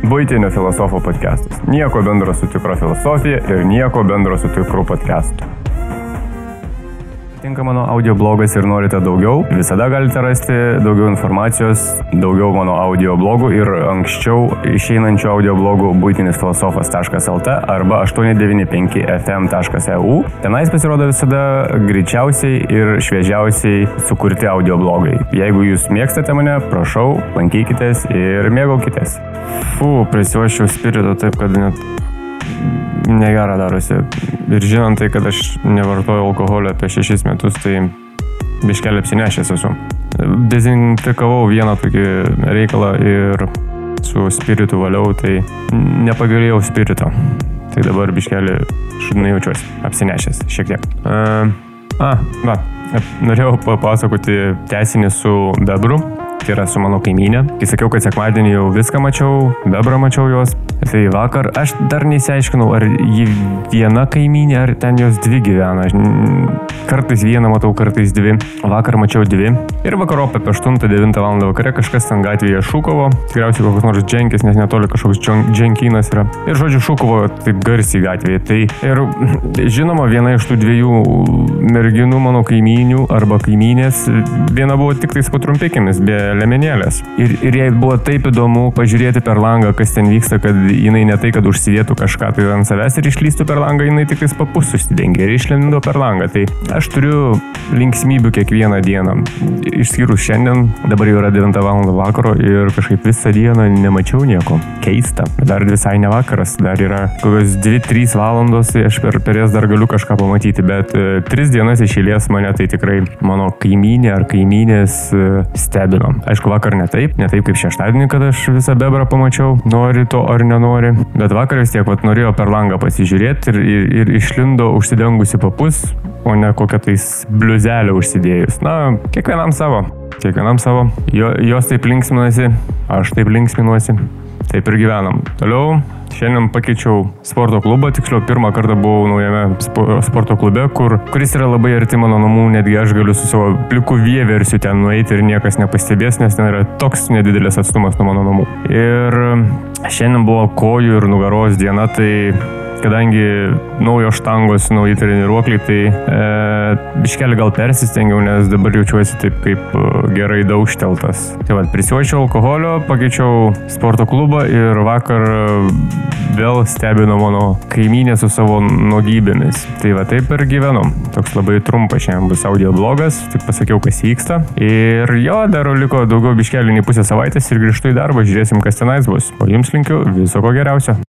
Būtinio filosofo podcastas. Nieko bendro su tikro filosofija ir nieko bendro su tikru podcastu. Tinka mano audio blogas ir norite daugiau, visada galite rasti daugiau informacijos, daugiau mano audio blogų ir anksčiau išeinančių audio blogų būtinisfilosofas.lt arba 895fm.eu. Tenais pasirodo visada greičiausiai ir šviežiausiai sukurti audio blogai. Jeigu jūs mėgstate mane, prašau, lankykitės ir mėgaukitės. Fū, prisiuošiau spirito taip, kad net negera darosi. Ir žinant tai, kad aš nevartoju alkoholio apie šešis metus, tai biškelį apsinešęs esu. Dezinfikavau vieną tokį reikalą ir su spiritu valiau, tai nepagalėjau spirito. Tai dabar biškelį šudinai jaučiuosi, apsinešęs šiek tiek. Uh, a, va, norėjau papasakoti tesinį su Bebru tai yra su mano kaimynė. Kai sakiau, kad sekmadienį jau viską mačiau, bebrą mačiau jos, tai vakar aš dar neįsiaiškinau, ar ji viena kaimynė, ar ten jos dvi gyvena. Kartais vieną matau, kartais dvi. Vakar mačiau dvi. Ir vakarop apie 8-9 val. vakare kažkas ten gatvėje šūkovo, tikriausiai koks nors dženkis, nes netoli kažkoks dženkinas yra. Ir žodžiu, šūkovo taip garsiai gatvėje. Tai ir žinoma, viena iš tų dviejų merginų mano kaimynių arba kaimynės, viena buvo tik tais patrumpikėmis, be lemenėlės. Ir, ir jai buvo taip įdomu pažiūrėti per langą, kas ten vyksta, kad jinai ne tai, kad užsidėtų kažką tai ant savęs ir išlystų per langą, jinai tik tais papus užsidengė ir išlindo per langą. Tai aš turiu linksmybių kiekvieną dieną. Išskyrus šiandien, dabar jau yra 9 val. vakaro ir kažkaip visą dieną nemačiau nieko. Keista. Dar visai ne vakaras, dar yra kokios 2-3 valandos, tai aš per, per jas dar galiu kažką pamatyti, bet 3 e, dienas išėlės mane tai tikrai mano kaimynė ar kaimynės e, stebino. Aišku, vakar ne taip, ne taip kaip šeštadienį, kad aš visą bebrą pamačiau, nori to ar nenori. Bet vakar vis tiek, vat, norėjo per langą pasižiūrėti ir, ir, ir išlindo užsidengusi papus, o ne kokią tais bliuzelę užsidėjus. Na, kiekvienam savo. Kiekvienam savo. Jo, jos taip linksminasi, aš taip linksminuosi. Taip ir gyvenam. Toliau Šiandien pakeičiau sporto klubą, tiksliau pirmą kartą buvau naujame sporto klube, kur, kuris yra labai arti mano namų, netgi aš galiu su savo pliku vieversiu ten nueiti ir niekas nepastebės, nes ten yra toks nedidelis atstumas nuo mano namų. Ir šiandien buvo kojų ir nugaros diena, tai kadangi naujos štangos, nauji treniruokliai, tai e, biškelį gal persistengiau, nes dabar jaučiuosi taip kaip e, gerai daužteltas. Tai vad, prisiuočiau alkoholio, pakeičiau sporto klubą ir vakar e, vėl stebino mano kaimynė su savo nuogybėmis. Tai va taip ir gyvenu. Toks labai trumpas šiandien bus audio blogas, tik pasakiau, kas vyksta. Ir jo, dar liko daugiau biškelį nei pusę savaitės ir grįžtu į darbą, žiūrėsim, kas tenais bus. O jums linkiu viso ko geriausio.